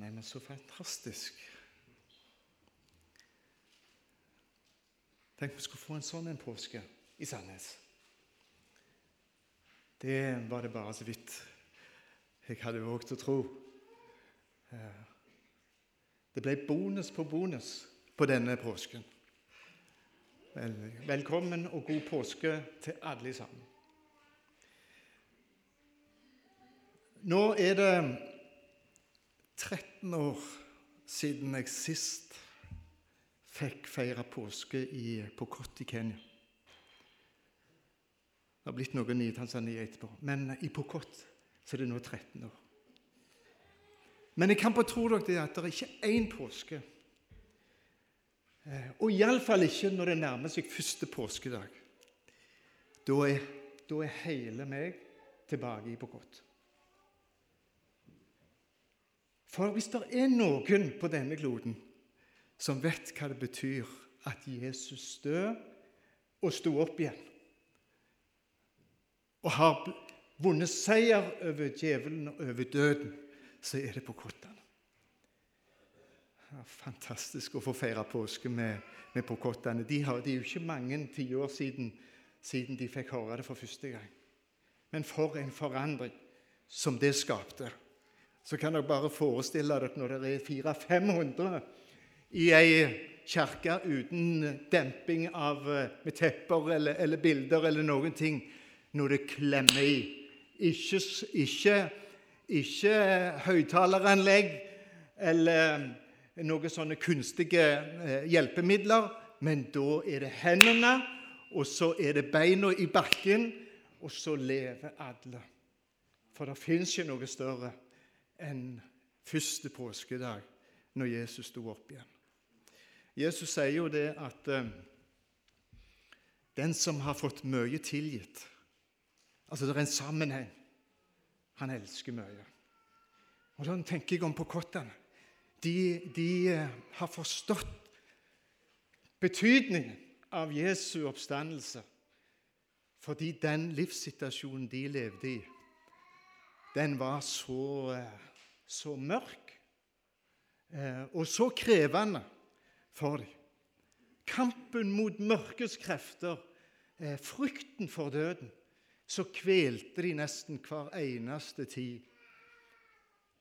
Nei, men så fantastisk. Tenk vi skulle få en sånn en påske i Sandnes. Det var det bare så vidt jeg hadde våget å tro. Eh, det ble bonus på bonus på denne påsken. Velkommen og god påske til alle sammen. Nå er det 13 år siden jeg sist fikk feire påske i Pokot i Kenya. Det har blitt noen i Tanzania etterpå, men i Pokot så er det nå 13 år. Men jeg kan bare tro dere at det er ikke én påske Eh, og iallfall ikke når det nærmer seg første påskedag. Da er, da er hele meg tilbake i Pokot. For hvis det er noen på denne kloden som vet hva det betyr at Jesus døde og sto opp igjen, og har vunnet seier over djevelen og over døden, så er det på Kottene. Ja, fantastisk å få feire påske med, med Pokottene. De, har, det er jo ikke mange tiår siden, siden de fikk høre det for første gang. Men for en forandring som det skapte. Så kan dere bare forestille dere når det er 400-500 i ei kirke uten demping av, eh, med tepper eller, eller, bilder eller noen ting, når det klemmer i. Ikke, ikke, ikke høyttaleranlegg eller noen sånne kunstige eh, hjelpemidler, men da er det hendene, og så er det beina i bakken, og så lever alle. For det fins ikke noe større enn første påskedag, når Jesus sto opp igjen. Jesus sier jo det at uh, den som har fått mye tilgitt Altså, det er en sammenheng. Han elsker mye. Og Da tenker jeg om på kottene de, de eh, har forstått betydningen av Jesu oppstandelse fordi den livssituasjonen de levde i, den var så, eh, så mørk eh, og så krevende for dem. Kampen mot mørkets krefter, frykten for døden, så kvelte de nesten hver eneste tid.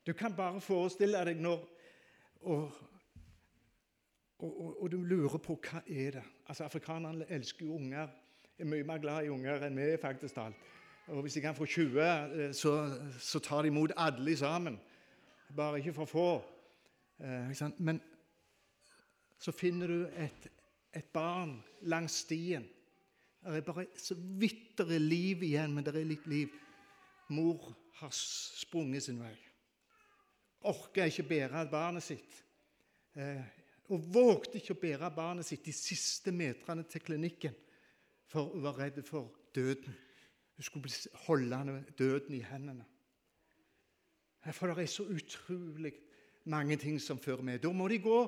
Du kan bare forestille deg når og, og, og, og, du lurer på hva er det Altså, Afrikanerne elsker jo unger. er mye mer glad i unger enn vi er, faktisk alt. Og Hvis de kan få 20, eh, så, så tar de imot alle sammen. Bare ikke for få. Eh, Men så finner du et, et barn langs stien. Det er bare så vidt det er liv igjen, men det er litt liv. Mor har sprunget sin vei Orker ikke bære barnet sitt. Eh, og vågte ikke å bære barnet sitt de siste meterne til klinikken, for hun var redd for døden. Hun skulle holde døden i hendene. For det er så utrolig mange ting som fører med. Da må de gå,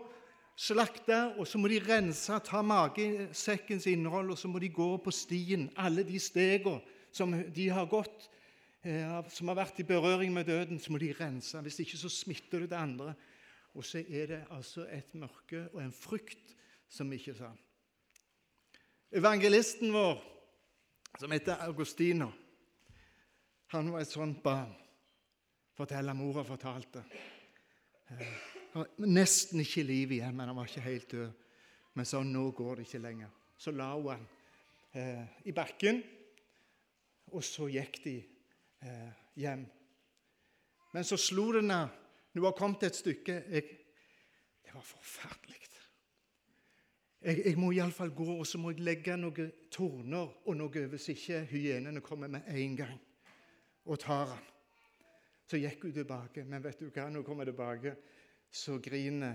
slakte, og så må de rense, ta magesekkens innhold, og så må de gå på stien, alle de stegene som de har gått Eh, som har vært i berøring med døden, så må de rense. Hvis ikke så smitter det det andre. Og så er det altså et mørke og en frykt som ikke sa. Evangelisten vår, som heter Augustino, han var et sånt barn, forteller mora fortalte. Eh, han var nesten ikke liv igjen, men han var ikke helt død. Men sa nå går det ikke lenger. Så la hun han eh, i bakken, og så gikk de eh, hjem. Men så slo det henne Nå hun var kommet et stykke jeg, Det var forferdelig. Jeg, jeg må iallfall gå, og så må jeg legge noen torner og noe hvis ikke hyenene kommer med en gang og tar han. Så gikk hun tilbake, men vet du hva, når hun kommer tilbake, så griner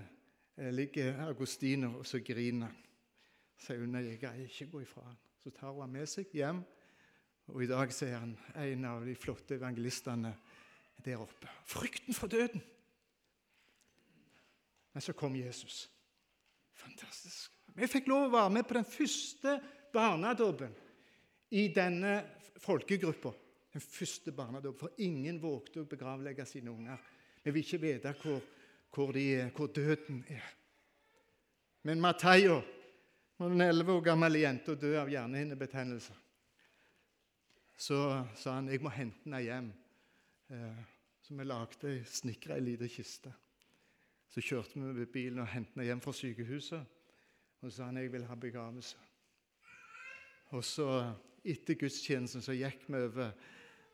eh, ligger Augustiner, og så griner han. Sier hun nei, jeg greier ikke gå ifra han. Så tar hun han med seg hjem. Og i dag er han en av de flotte evangelistene der oppe. Frykten for døden. Men så kom Jesus. Fantastisk. Vi fikk lov å være med på den første barnedåpen i denne folkegruppa. Den første barnedåp. For ingen vågte å begravlegge sine unger. Vi vil ikke vite hvor, hvor, hvor døden er. Men Matheia, den elleve år gammel jente, døde av hjernehinnebetennelse. Så sa han jeg må hente henne hjem. Eh, så vi lagde ei snikra ei lita kiste. Så kjørte vi med bilen og hentet henne hjem fra sykehuset. Og så sa han jeg vil ha begravelse. Og så, etter gudstjenesten, så gikk vi over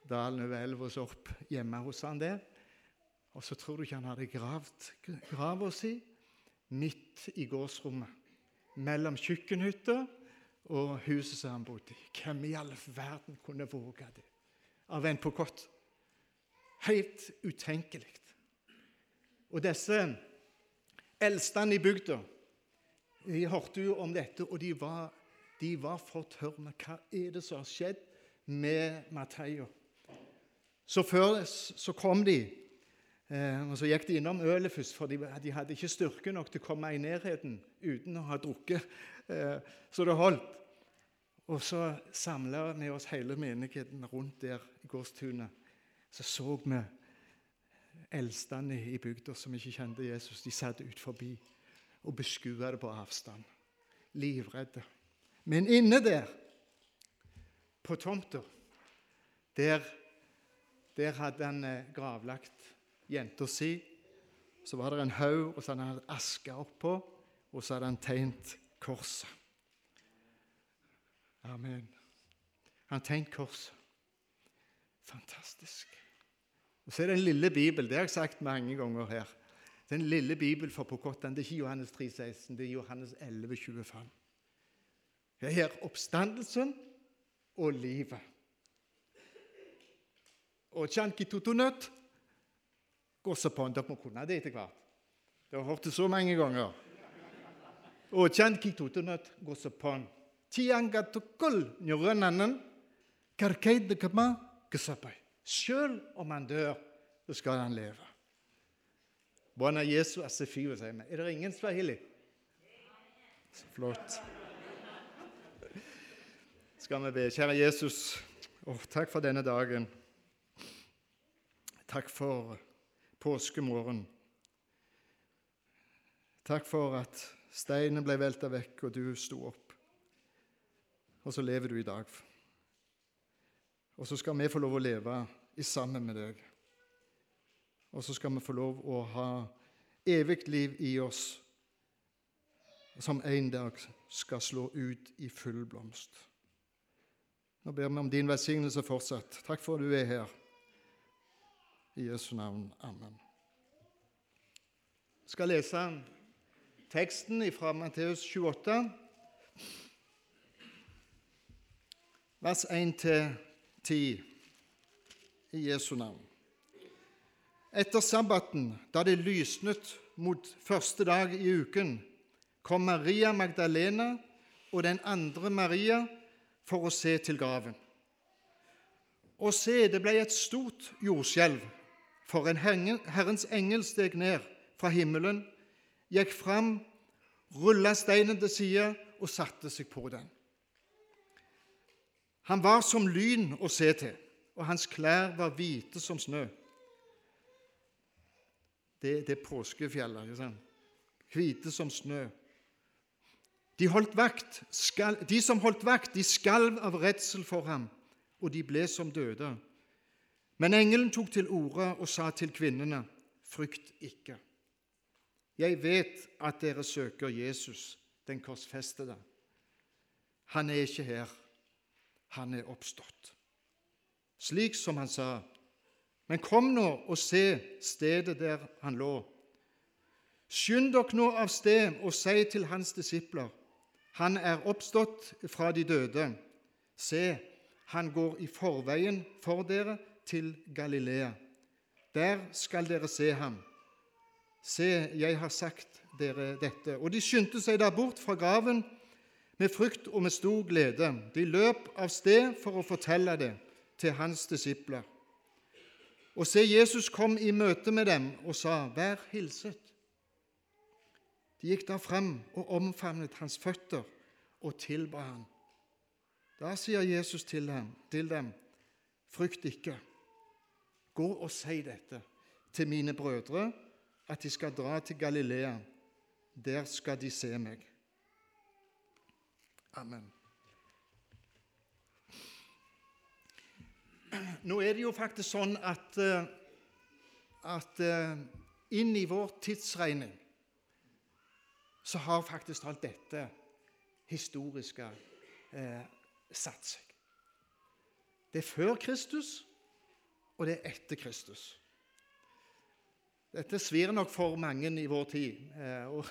dalen over elva opp hjemme hos han der. Og så tror du ikke han hadde gravd grava si midt i gårdsrommet. Mellom kjøkkenhytta og huset som han bodde i. Hvem i all verden kunne våge det av en på kott? Helt utenkelig. Og disse eldstene i bygda de hørte jo om dette, og de var, de var fortørna. Hva er det som har skjedd med Matheia? Så før så kom de, eh, og så gikk de innom ølet først, for de, de, hadde ikke styrke nok til å komme i nærheten uten å ha drukket eh, så det holdt. Og så samla vi oss hele menigheten rundt der i gårdstunet. Så så vi eldstene i bygda som ikke kjente Jesus. De satt ut forbi og beskua det på avstand. Livredde. Men inne der, på tomta, der, der hadde han eh, gravlagt jenta si. Så var det en haug, og så hadde han aska oppå, og så hadde han tegnet korset. Amen. Han tegnet korset. Fantastisk. Og Så er det en lille bibel. Det har jeg sagt mange ganger her. Den lille bibel for Pokotan. Det er ikke Johannes 3,16, det er Johannes 11, 25. Det er oppstandelsen og livet. Og så på Dere må kunne det etter hvert. Det har hørt det så mange ganger. Og så på Tiangatukul nyurønanen karkeidekama kasapai. Selv om han dør, så skal han leve. Bwana Jesu asifiwe, sier vi. Er det ingen swahili? Så flott. Skal vi be. Kjære Jesus, oh, takk for denne dagen. Takk for påskemorgen. Takk for at steinen ble velta vekk, og du sto opp. Og så lever du i dag. Og så skal vi få lov å leve i sammen med deg. Og så skal vi få lov å ha evig liv i oss, som en dag skal slå ut i full blomst. Nå ber vi om din velsignelse fortsatt. Takk for at du er her. I Jesu navn. Amen. Jeg skal lese teksten fra Matteus 28, vers 1-10 i Jesu navn. Etter sabbaten, da det lysnet mot første dag i uken, kom Maria Magdalena og den andre Maria for å se til graven. Og se, det ble et stort jordskjelv, for en Herrens engel steg ned fra himmelen, gikk fram, rulla steinen til side og satte seg på den. Han var som lyn å se til og hans klær var hvite som snø. Det, det er påskefjellet. ikke sant? Hvite som snø. De, vakt, skal, de som holdt vakt, de skalv av redsel for ham, og de ble som døde. Men engelen tok til orde og sa til kvinnene, frykt ikke. Jeg vet at dere søker Jesus, den korsfestede. Han er ikke her. Han er oppstått slik som han sa. Men kom nå og se stedet der han lå. Skynd dere nå av sted og si til hans disipler:" Han er oppstått fra de døde. Se, han går i forveien for dere til Galilea. Der skal dere se ham. Se, jeg har sagt dere dette. Og de skyndte seg da bort fra graven med frykt og med stor glede. De løp av sted for å fortelle det til hans disipler. Og se, Jesus kom i møte med dem og sa, 'Vær hilset.' De gikk da frem og omfavnet hans føtter og tilba ham. Da sier Jesus til dem, 'Frykt ikke. Gå og si dette til mine brødre at de skal dra til Galilea. Der skal de se meg. Amen. Nå er det jo faktisk sånn at, eh, at eh, inn i vår tidsregning så har faktisk alt dette historiske eh, satt seg. Det er før Kristus, og det er etter Kristus. Dette svir nok for mange i vår tid. Eh, og,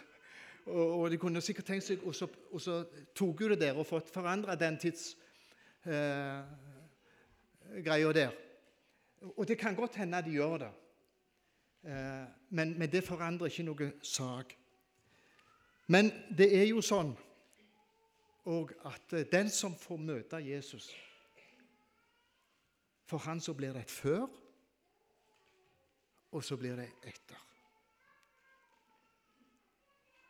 og, og, de kunne sikkert tenkt seg Og så, og så tok jo det der og fått forandra den tidsgreia eh, der. Og det kan godt hende de gjør det. Eh, men, men, det forandrer ikke noe sak. Men det er jo sånn og at den som får møte Jesus For han så blir det et før, og så blir det etter.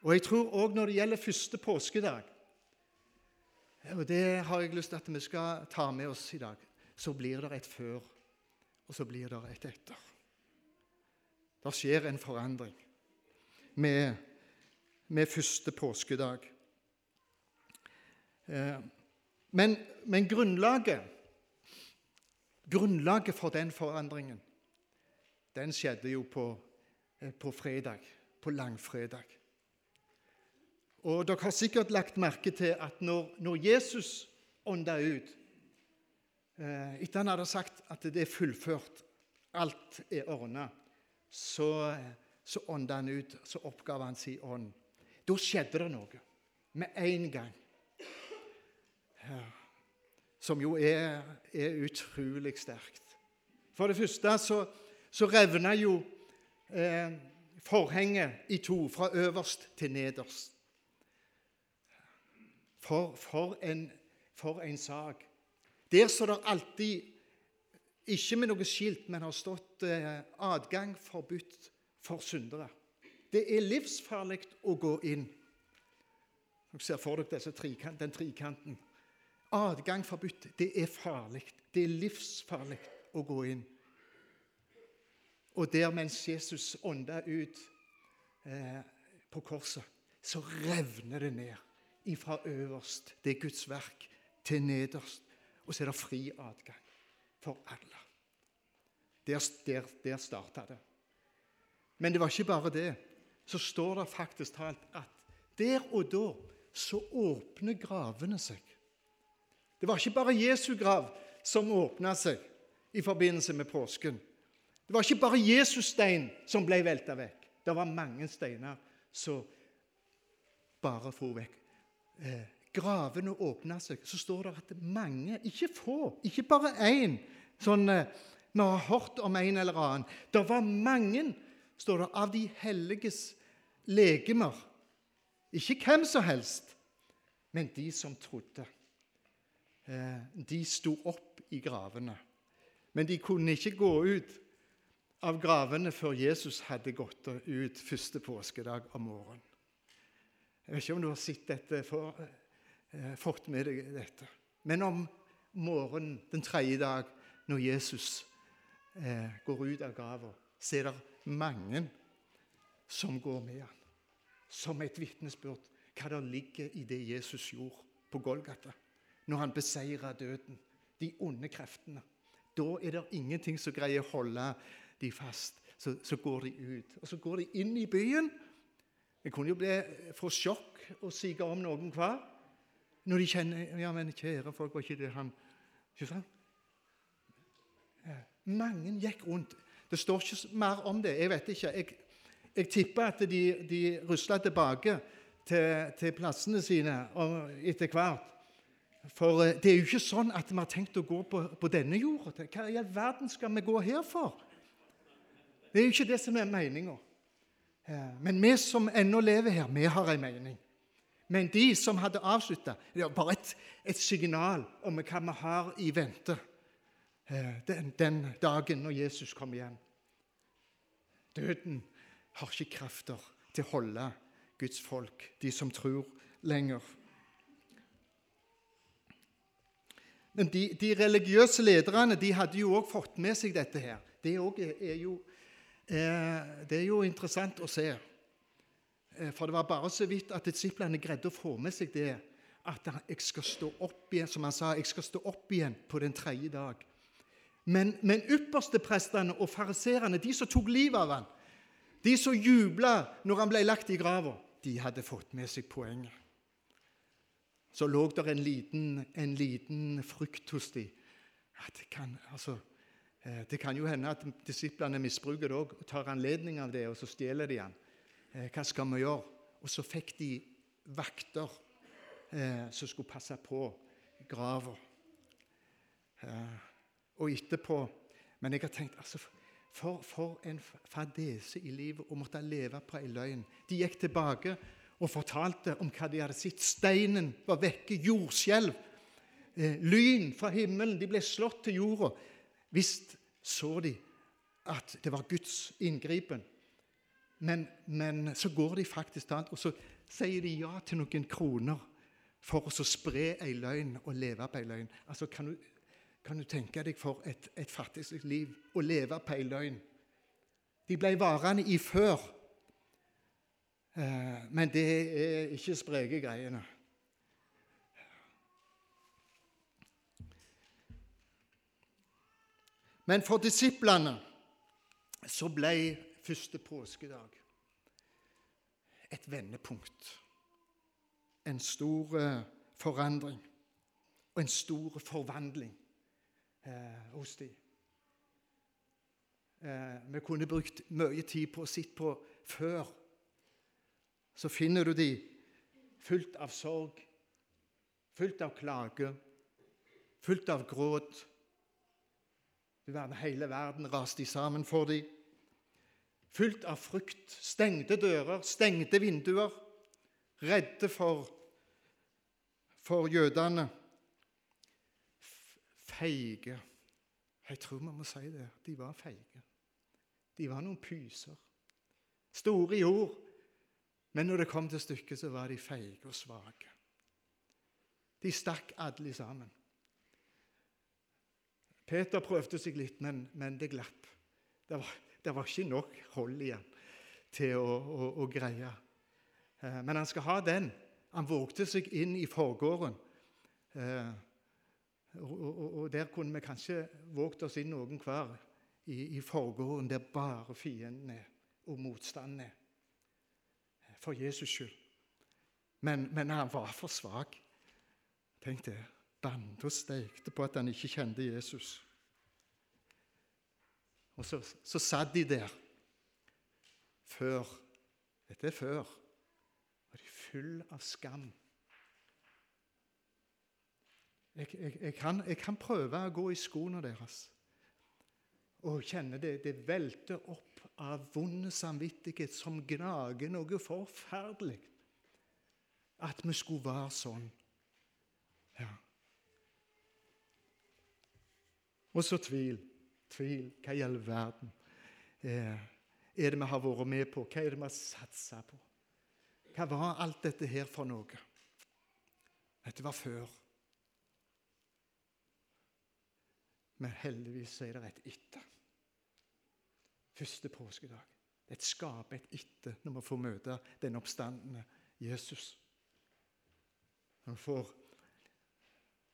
Og jeg tror òg når det gjelder første påskedag og Det har jeg lyst til at vi skal ta med oss i dag. Så blir det et før, og så blir det et etter. Det skjer en forandring med, med første påskedag. Eh, men, men grunnlaget, grunnlaget for den forandringen, den skjedde jo på, eh, på fredag, på langfredag. Og dere har sikkert lagt merke til at når, når Jesus ånda ut eh, Etter han hadde sagt at det er fullført, alt er ordna, så, så ånda han ut, så oppgav han sin ånd. Da skjedde det noe med en gang som jo er, er utrolig sterkt. For det første så, så revna jo eh, forhenget i to, fra øverst til nederst. For, for, en, for en sak. Der står det alltid, ikke med noe skilt, men har stått eh, 'adgang forbudt for syndere'. Det er livsfarlig å gå inn. Dere ser for dere trikant, den trikanten. Adgang forbudt. Det er farlig. Det er livsfarlig å gå inn. Og der, mens Jesus ånda ut eh, på korset, så revner det ned ifra øverst, det er Guds verk, til nederst. Og så er det fri adgang for alle. Der, der, der starta det. Men det var ikke bare det. Så står det faktisk talt at der og da så åpner gravene seg. Det var ikke bare Jesu grav som åpna seg i forbindelse med påsken. Det var ikke bare Jesus stein som ble velta vekk. Det var mange steiner som bare for vekk. Eh, gravene åpna seg. Så står det at mange, ikke få, ikke bare én sånn eh, Vi har hørt om en eller annen. Det var mange, står det, av de helliges legemer. Ikke hvem som helst, men de som trodde. Eh, de sto opp i gravene. Men de kunne ikke gå ut av gravene før Jesus hadde gått ut første påskedag om morgenen. Jeg vet ikke om du har sett dette, for, eh, fått med deg dette. Men om morgenen den tredje dag, når Jesus eh, går ut av grava, så er det mange som går med han. Som et vitnesbyrd hva det ligger i det Jesus gjorde på Golgata når han beseirer døden, de onde kreftene. Da er det ingenting som greier å holde de fast. Så, så, går de ut. Og så går de inn i byen. Det kunne jo bli, få sjokk og sige om noen hver. Når de kjenner Ja, men kjære folk, var ikke det han Ikke sant? Mange gikk rundt. Det står ikke mer om det. Jeg vet ikke. Jeg, jeg tipper at de, de rusla tilbake til, til plassene sine etter hvert. For eh, det er jo ikke sånn at vi har tenkt å gå på, på denne jorda. Hva i all verden skal vi gå her for? Det er jo ikke det som er meninga. Men vi som ennå lever her, vi har en mening. Men de som hadde avslutta, det var bare et, et, signal om hva vi har i vente eh, den, den dagen når Jesus kommer igjen. Døden har ikke krefter til å holde Guds folk, de som tror, lenger. Men de, de, religiøse lederne de hadde jo òg fått med seg dette her. Det er, er jo eh, det er jo interessant å se. Eh, for det var bare så vidt at disiplene greide å få med seg det at jeg skal stå opp igjen, som han sa, jeg skal stå opp igjen på den tredje dag. Men, men yppersteprestene og fariserene, de som tok livet av han, de som jubla når han ble lagt i grava, de hadde fått med seg poenget. Så lå der en liten, en liten frykt hos dem. Ja, det, kan, altså, eh, det kan jo hende at disiplene misbruker det òg og tar anledning av det, og så stjeler de han. Eh, hva skal vi gjøre? Og så fikk de vakter eh, som skulle passe på grava. Eh, og etterpå Men jeg har tenkt altså, for, for en fadese i livet å måtte leve på ei løgn. De gikk tilbake og fortalte om hva de hadde sett. Steinen var vekke, jordskjelv, eh, lyn fra himmelen. De ble slått til jorda. Visst så de at det var Guds inngripen. Men, men så går de faktisk til annet, og så sier de ja til noen kroner for å spre ei løgn og leve på ei løgn. Altså, kan, du, kan du tenke deg for et, et fattigslig liv å leve på ei løgn? De ble varende i før, men det er ikke spreke greiene. Men for disiplene så ble første påskedag et vendepunkt en stor eh, forandring og en stor forvandling eh, hos dem. Eh, vi kunne brukt mye tid på å sitte på før. Så finner du de fullt av sorg, fullt av klage, fullt av gråt. Du verden, Hele verden raste sammen for dem. Fullt av frykt, stengte dører, stengte vinduer redde for, for jødene. Feige. Jeg tror vi må si det. De var feige. De var noen pyser. Store i ord. Men når det kom til stykket, så var de feige og svake. De stakk alle sammen. Peter prøvde seg litt, men, men det glapp. Det var, det var, ikke nok hold igjen til å, å, å greie Eh, men han skal ha den. Han vågte seg inn i forgården. Eh, og der kunne vi kanskje våget oss inn noen hver i, i forgården der bare fienden er, og motstanden er. For Jesus skyld. Men, men han var for svak. Tenk det. Banda steikte på at han ikke kjente Jesus. Og så, så satt de der før Dette er før Og de er full av skam. Jeg, jeg, jeg, kan, jeg, kan, prøve å gå i skoene deres og kjenne det, det velter opp av vond samvittighet som gnager noe forferdelig. At vi skulle være sånn. Ja. Og så tvil. Tvil. Hva i all verden eh, er det vi har vært med på? Hva er det vi har satsa på? Hva var alt dette her for noe? Dette var før. Men heldigvis er det et etter. Første påskedag. Et skape et etter når vi får møte den oppstandende Jesus. Når får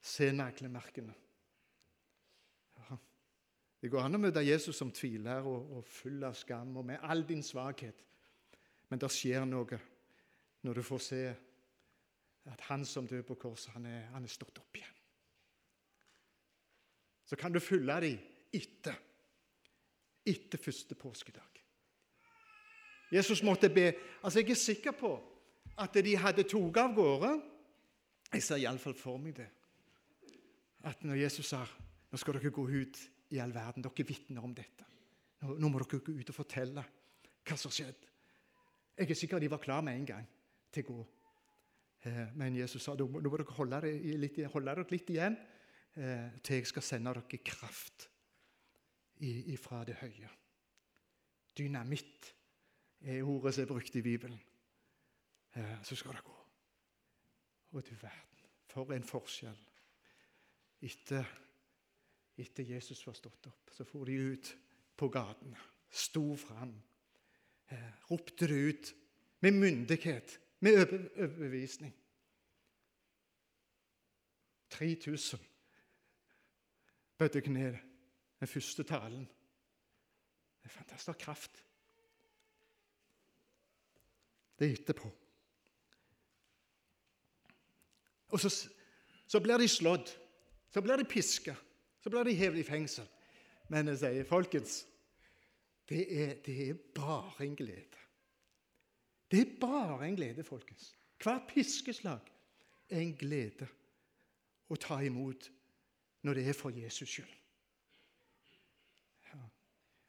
se naglemerkene. Ja. Det går an å møte Jesus som tviler og, og full av skam og med all din svakhet. Men det skjer noe når du får se at han som døde på korset, han er, han er stått opp igjen. Så kan du følge dem etter, etter første påskedag. Jesus måtte be altså Jeg er sikker på at de hadde tatt av gårde. Jeg ser iallfall for meg det. At når Jesus sa nå skal dere gå ut i all verden, dere vitner om dette. Nå, nå må dere gå ut og fortelle hva som har skjedd. Jeg er sikker de var klar med en gang til å gå. Eh, men Jesus sa nå må dere holde dere litt, holde dere litt igjen eh, til jeg skal sende dere kraft ifra det høye. Dynamitt er ordet som er brukt i Bibelen. Eh, så skal det gå. Å, du verden, for en forskjell. Etter, etter Jesus var stått opp, så for de ut på gatene. sto fram, eh, ropte det ut med myndighet, med overbevisning. 3000 bødde kne den første talen. Det er fantastisk kraft. Det er etterpå. Og så, så blir de slått. Så blir de piska. Så blir de hevet i fengsel. Men jeg sier, folkens, det er, det er bare en glede. Det er bare en glede, folkens. Hvert piskeslag er en glede å ta imot når det er for Jesus skyld. Ja.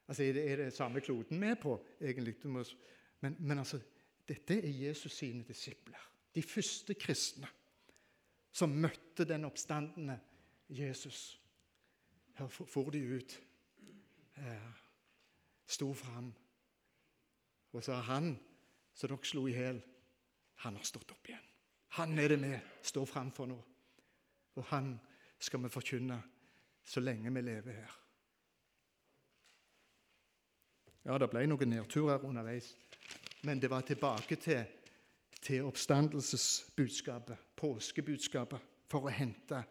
Altså, er det, er det samme kloden vi er på, egentlig? Men, men altså, dette er Jesus sine disipler. De første kristne som møtte den oppstandende Jesus. Her for de ut, eh, sto fram og sa han som dere slo i hjel, han har stått opp igjen. Han er det vi står framfor nå. Og han skal vi forkynne så lenge vi lever her. Ja, det ble noen nedturer underveis, men det var tilbake til, til oppstandelsesbudskapet, påskebudskapet, for å hente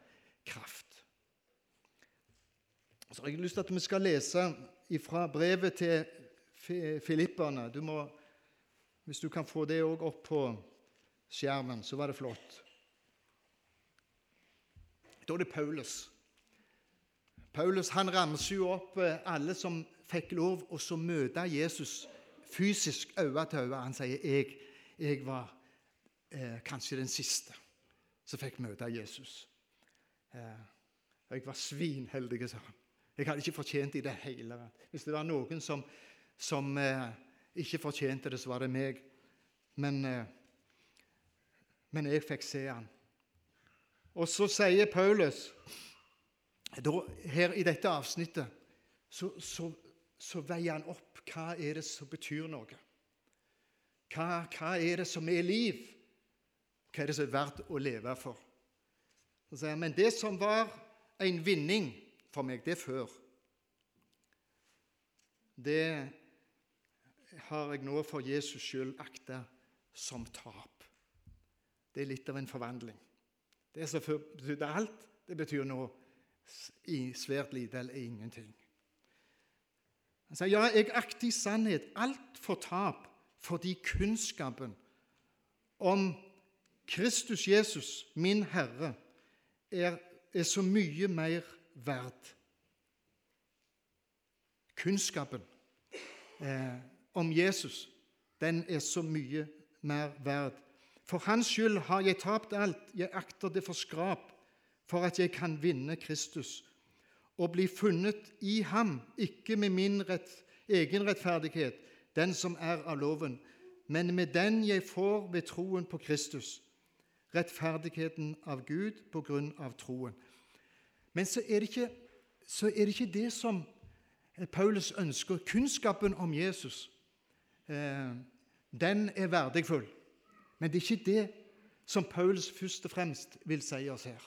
kraft. Så har jeg lyst til at vi skal lese fra brevet til filipperne. Du må, hvis du kan få det òg opp på skjermen, så var det flott. Da er det Paulus. Paulus han ramser jo opp eh, alle som fikk lov å møte Jesus fysisk øye til øye. Han sier jeg, jeg var eh, kanskje den siste som fikk møte Jesus. Eh, jeg var svinheldig, sa han. Jeg hadde ikke fortjent det i det hele Hvis det var noen som, som eh, ikke fortjente det, så var det meg. Men, eh, men jeg fikk se han. Og så sier Paulus her i dette avsnittet så, så, så, veier han opp hva er det som betyr noe. Hva, hva er det som er liv? Hva er det som er verdt å leve for? Så sier han, Men det som var en vinning for meg, det før. Det har jeg nå for Jesus skyld akta som tap. Det er litt av en forvandling. Det som betydde alt, det betyr nå svært lite eller ingenting. Han sier, ja, jeg akter i sannhet alt for tap fordi kunnskapen om Kristus Jesus, min Herre, er, er så mye mer verd. Kunnskapen eh, om Jesus den er så mye mer verd. For hans skyld har jeg tapt alt. Jeg akter det for skrap, for at jeg kan vinne Kristus og bli funnet i ham, ikke med min rett, egen rettferdighet, den som er av loven, men med den jeg får ved troen på Kristus, rettferdigheten av Gud på grunn av troen. Men så er, ikke, så er det ikke det som Paulus ønsker. Kunnskapen om Jesus eh, den er verdifull. Men det er ikke det som Paulus først og fremst vil si oss her.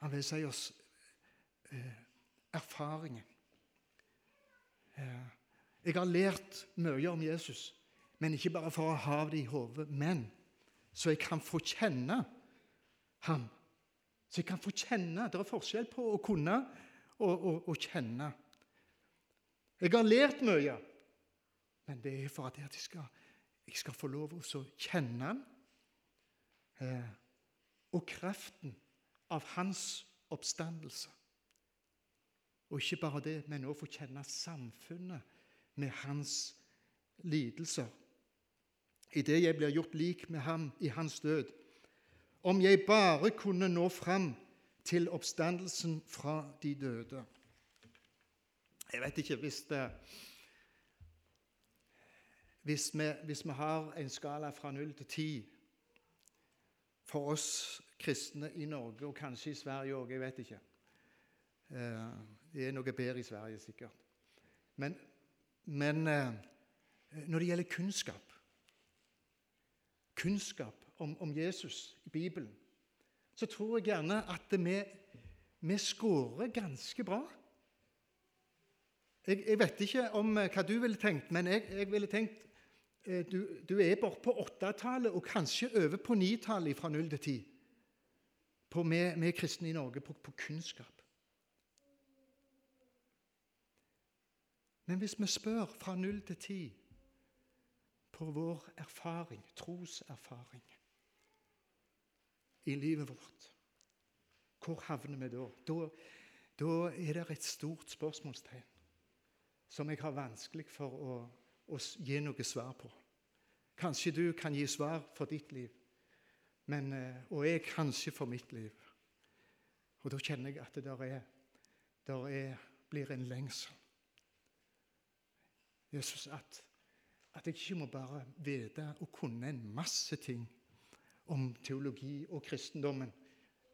Han vil si oss eh, erfaringen. Eh, jeg har lært mye om Jesus, men ikke bare for å ha det i hodet, men så jeg kan få kjenne ham. Så jeg kan få kjenne. Det er forskjell på å kunne og, og, kjenne. Jeg har lært mye, men det er for at jeg skal, jeg skal få lov til å kjenne han. Eh, og kraften av hans oppstandelse. Og ikke bare det, men også få kjenne samfunnet med hans lidelser. Idet jeg blir gjort lik med ham i hans død, om jeg bare kunne nå fram til oppstandelsen fra de døde. Jeg vet ikke hvis det hvis vi, hvis vi har en skala fra null til ti for oss kristne i Norge, og kanskje i Sverige òg, jeg vet ikke eh, Det er noe bedre i Sverige, sikkert. Men, men eh, når det gjelder kunnskap Kunnskap om, om Jesus i Bibelen, så tror jeg gjerne at vi, vi scorer ganske bra. jeg, jeg, vet ikke om eh, hva du ville tenkt, men jeg, jeg ville tenkt du, du er bare på åttetallet og kanskje over på 9-tallet fra 0 til ti. På med, med kristne i Norge på, på kunnskap. Men hvis vi spør fra 0 til 10 på vår erfaring, troserfaring, i livet vårt, hvor havner vi da? Da, da er det et stort spørsmålstegn som jeg har vanskelig for å, å gi noe svar på. Kanskje du kan gi svar for ditt liv, men, eh, og jeg kanskje for mitt liv. Og da kjenner jeg at det der er, der er, blir en lengsel. Jesus, at, at jeg ikke må bare vite og kunne en masse ting om teologi og kristendommen,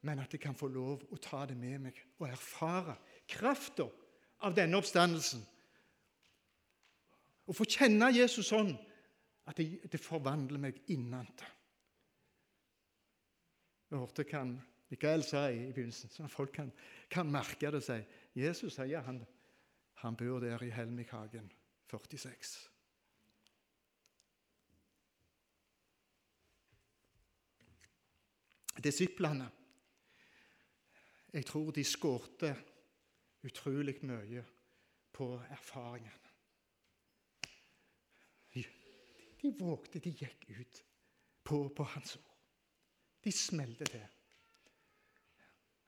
men at jeg kan få lov å ta det med meg og erfare krafta av denne oppstandelsen. Og få kjenne Jesus sånn at det, det forvandler meg innentil. Jeg hørte hva Mikael sa i begynnelsen, så folk kan, kan merke det seg. Jesus sier han, han bor der i Helmikhagen 46. Disiplene Jeg tror de skårte utrolig mye på erfaringene. De, de vågte, de gikk ut på, på hans ord. De smelte til.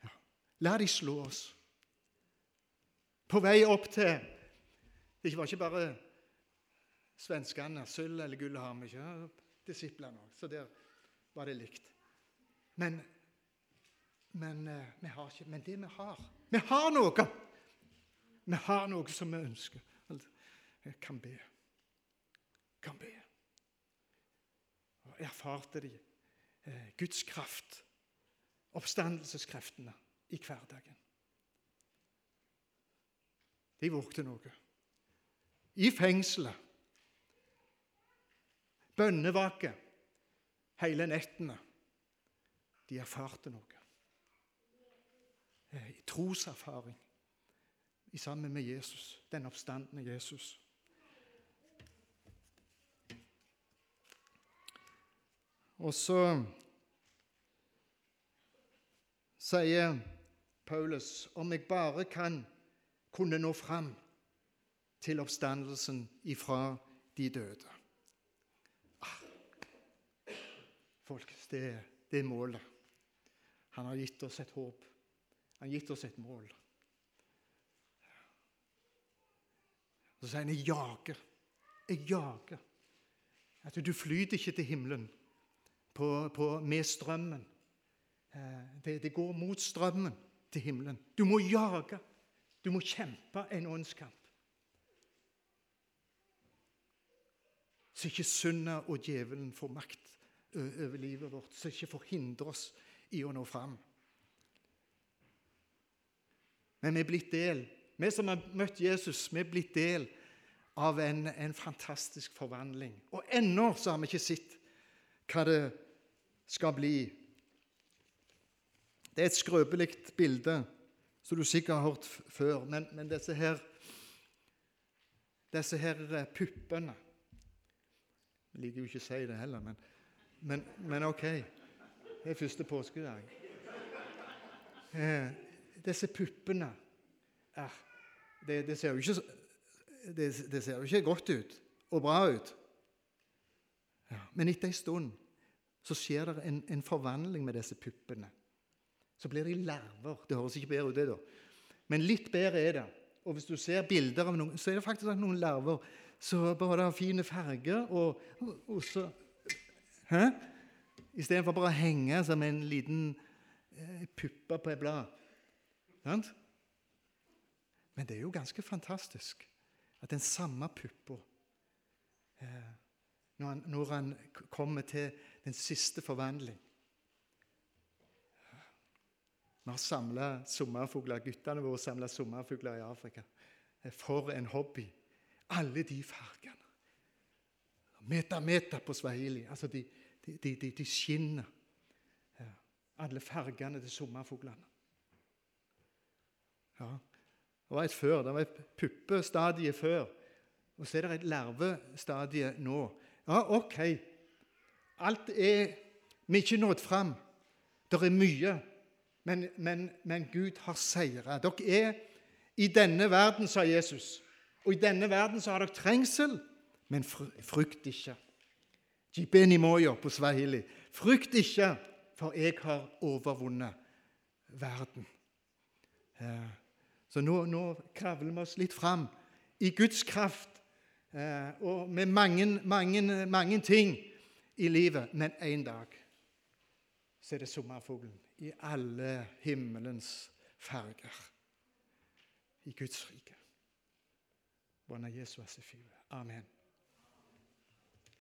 Ja. La de slå oss. På vei opp til Det var ikke bare svenskene. Sølv eller gull har vi ikke. Disiplene òg. Så der var det likt. Men, men, uh, vi har ikke, men det vi har Vi har noe! Vi har noe som vi ønsker. Jeg kan be. Kan be. Erfarte de eh, Guds kraft, oppstandelseskreftene, i hverdagen. De vågte noe. I fengselet. Bønnevake hele nettene. De erfarte noe. Eh, troserfaring sammen med Jesus, den oppstandende Jesus. Og så sier Paulus om jeg bare kan kunne nå fram til oppstandelsen ifra de døde. Ah, folkens, det, det er målet. Han har gitt oss et håp. Han har gitt oss et mål. Så sier han 'jeg jager'. Jeg jager. At du flyter ikke til himmelen på, på, med strømmen. Eh, det, det, går mot strømmen til himmelen. Du må jage. Du må kjempe en åndskamp. Så ikke synda og djevelen får makt over livet vårt, så ikke forhindrer oss i å nå fram. Men vi er blitt del. Vi som har møtt Jesus, vi er blitt del av en, en fantastisk forvandling. Og ennå så har vi ikke sett hva det skal bli. Det er et skrøpelig bilde som du sikkert har hørt før, men, men disse her disse her eh, puppene Jeg liker jo ikke å si det heller, men, men, men OK. Det er første påskedag. Eh, disse puppene eh, det, det, ser ikke, det, det, ser jo ikke, godt ut og bra ut. Men etter en stund så skjer det en, en, forvandling med disse puppene. Så blir de larver. Det høres ikke bedre ut, det, da. Men litt bedre er det. Og hvis du ser bilder av noen, så er det faktisk noen larver så bare har fine farger, og, og så Hæ? Istedenfor bare å henge som en liten eh, puppe på et blad. Sant? Men det er jo ganske fantastisk at den samme puppa eh, når, når han kommer til den siste forvandling Vi har samla sommerfugler. Guttene våre samla sommerfugler i Afrika. Eh, for en hobby. Alle de fargene. Meta meta på swahili. Altså, de, de, de, de skinner. Alle fargene til sommerfuglene. Ja. Det var et før, det var et puppestadie før. Og så er det et larvestadie nå. Ja, OK. Alt er Vi er ikke nådd fram. Det er mye. Men, men, men Gud har seira. Dere er i denne verden, sa Jesus. Og i denne verden så har dere trengsel, men frykt ikke. Jibeni moyo på swahili. Frykt ikke, for jeg har overvunnet verden. Så nå, nå kravler vi oss litt fram i Guds kraft eh, og med mange, mange, mange ting i livet. Men en dag så er det sommerfuglen i alle himmelens farger i Guds rike. Buona Jesu Amen.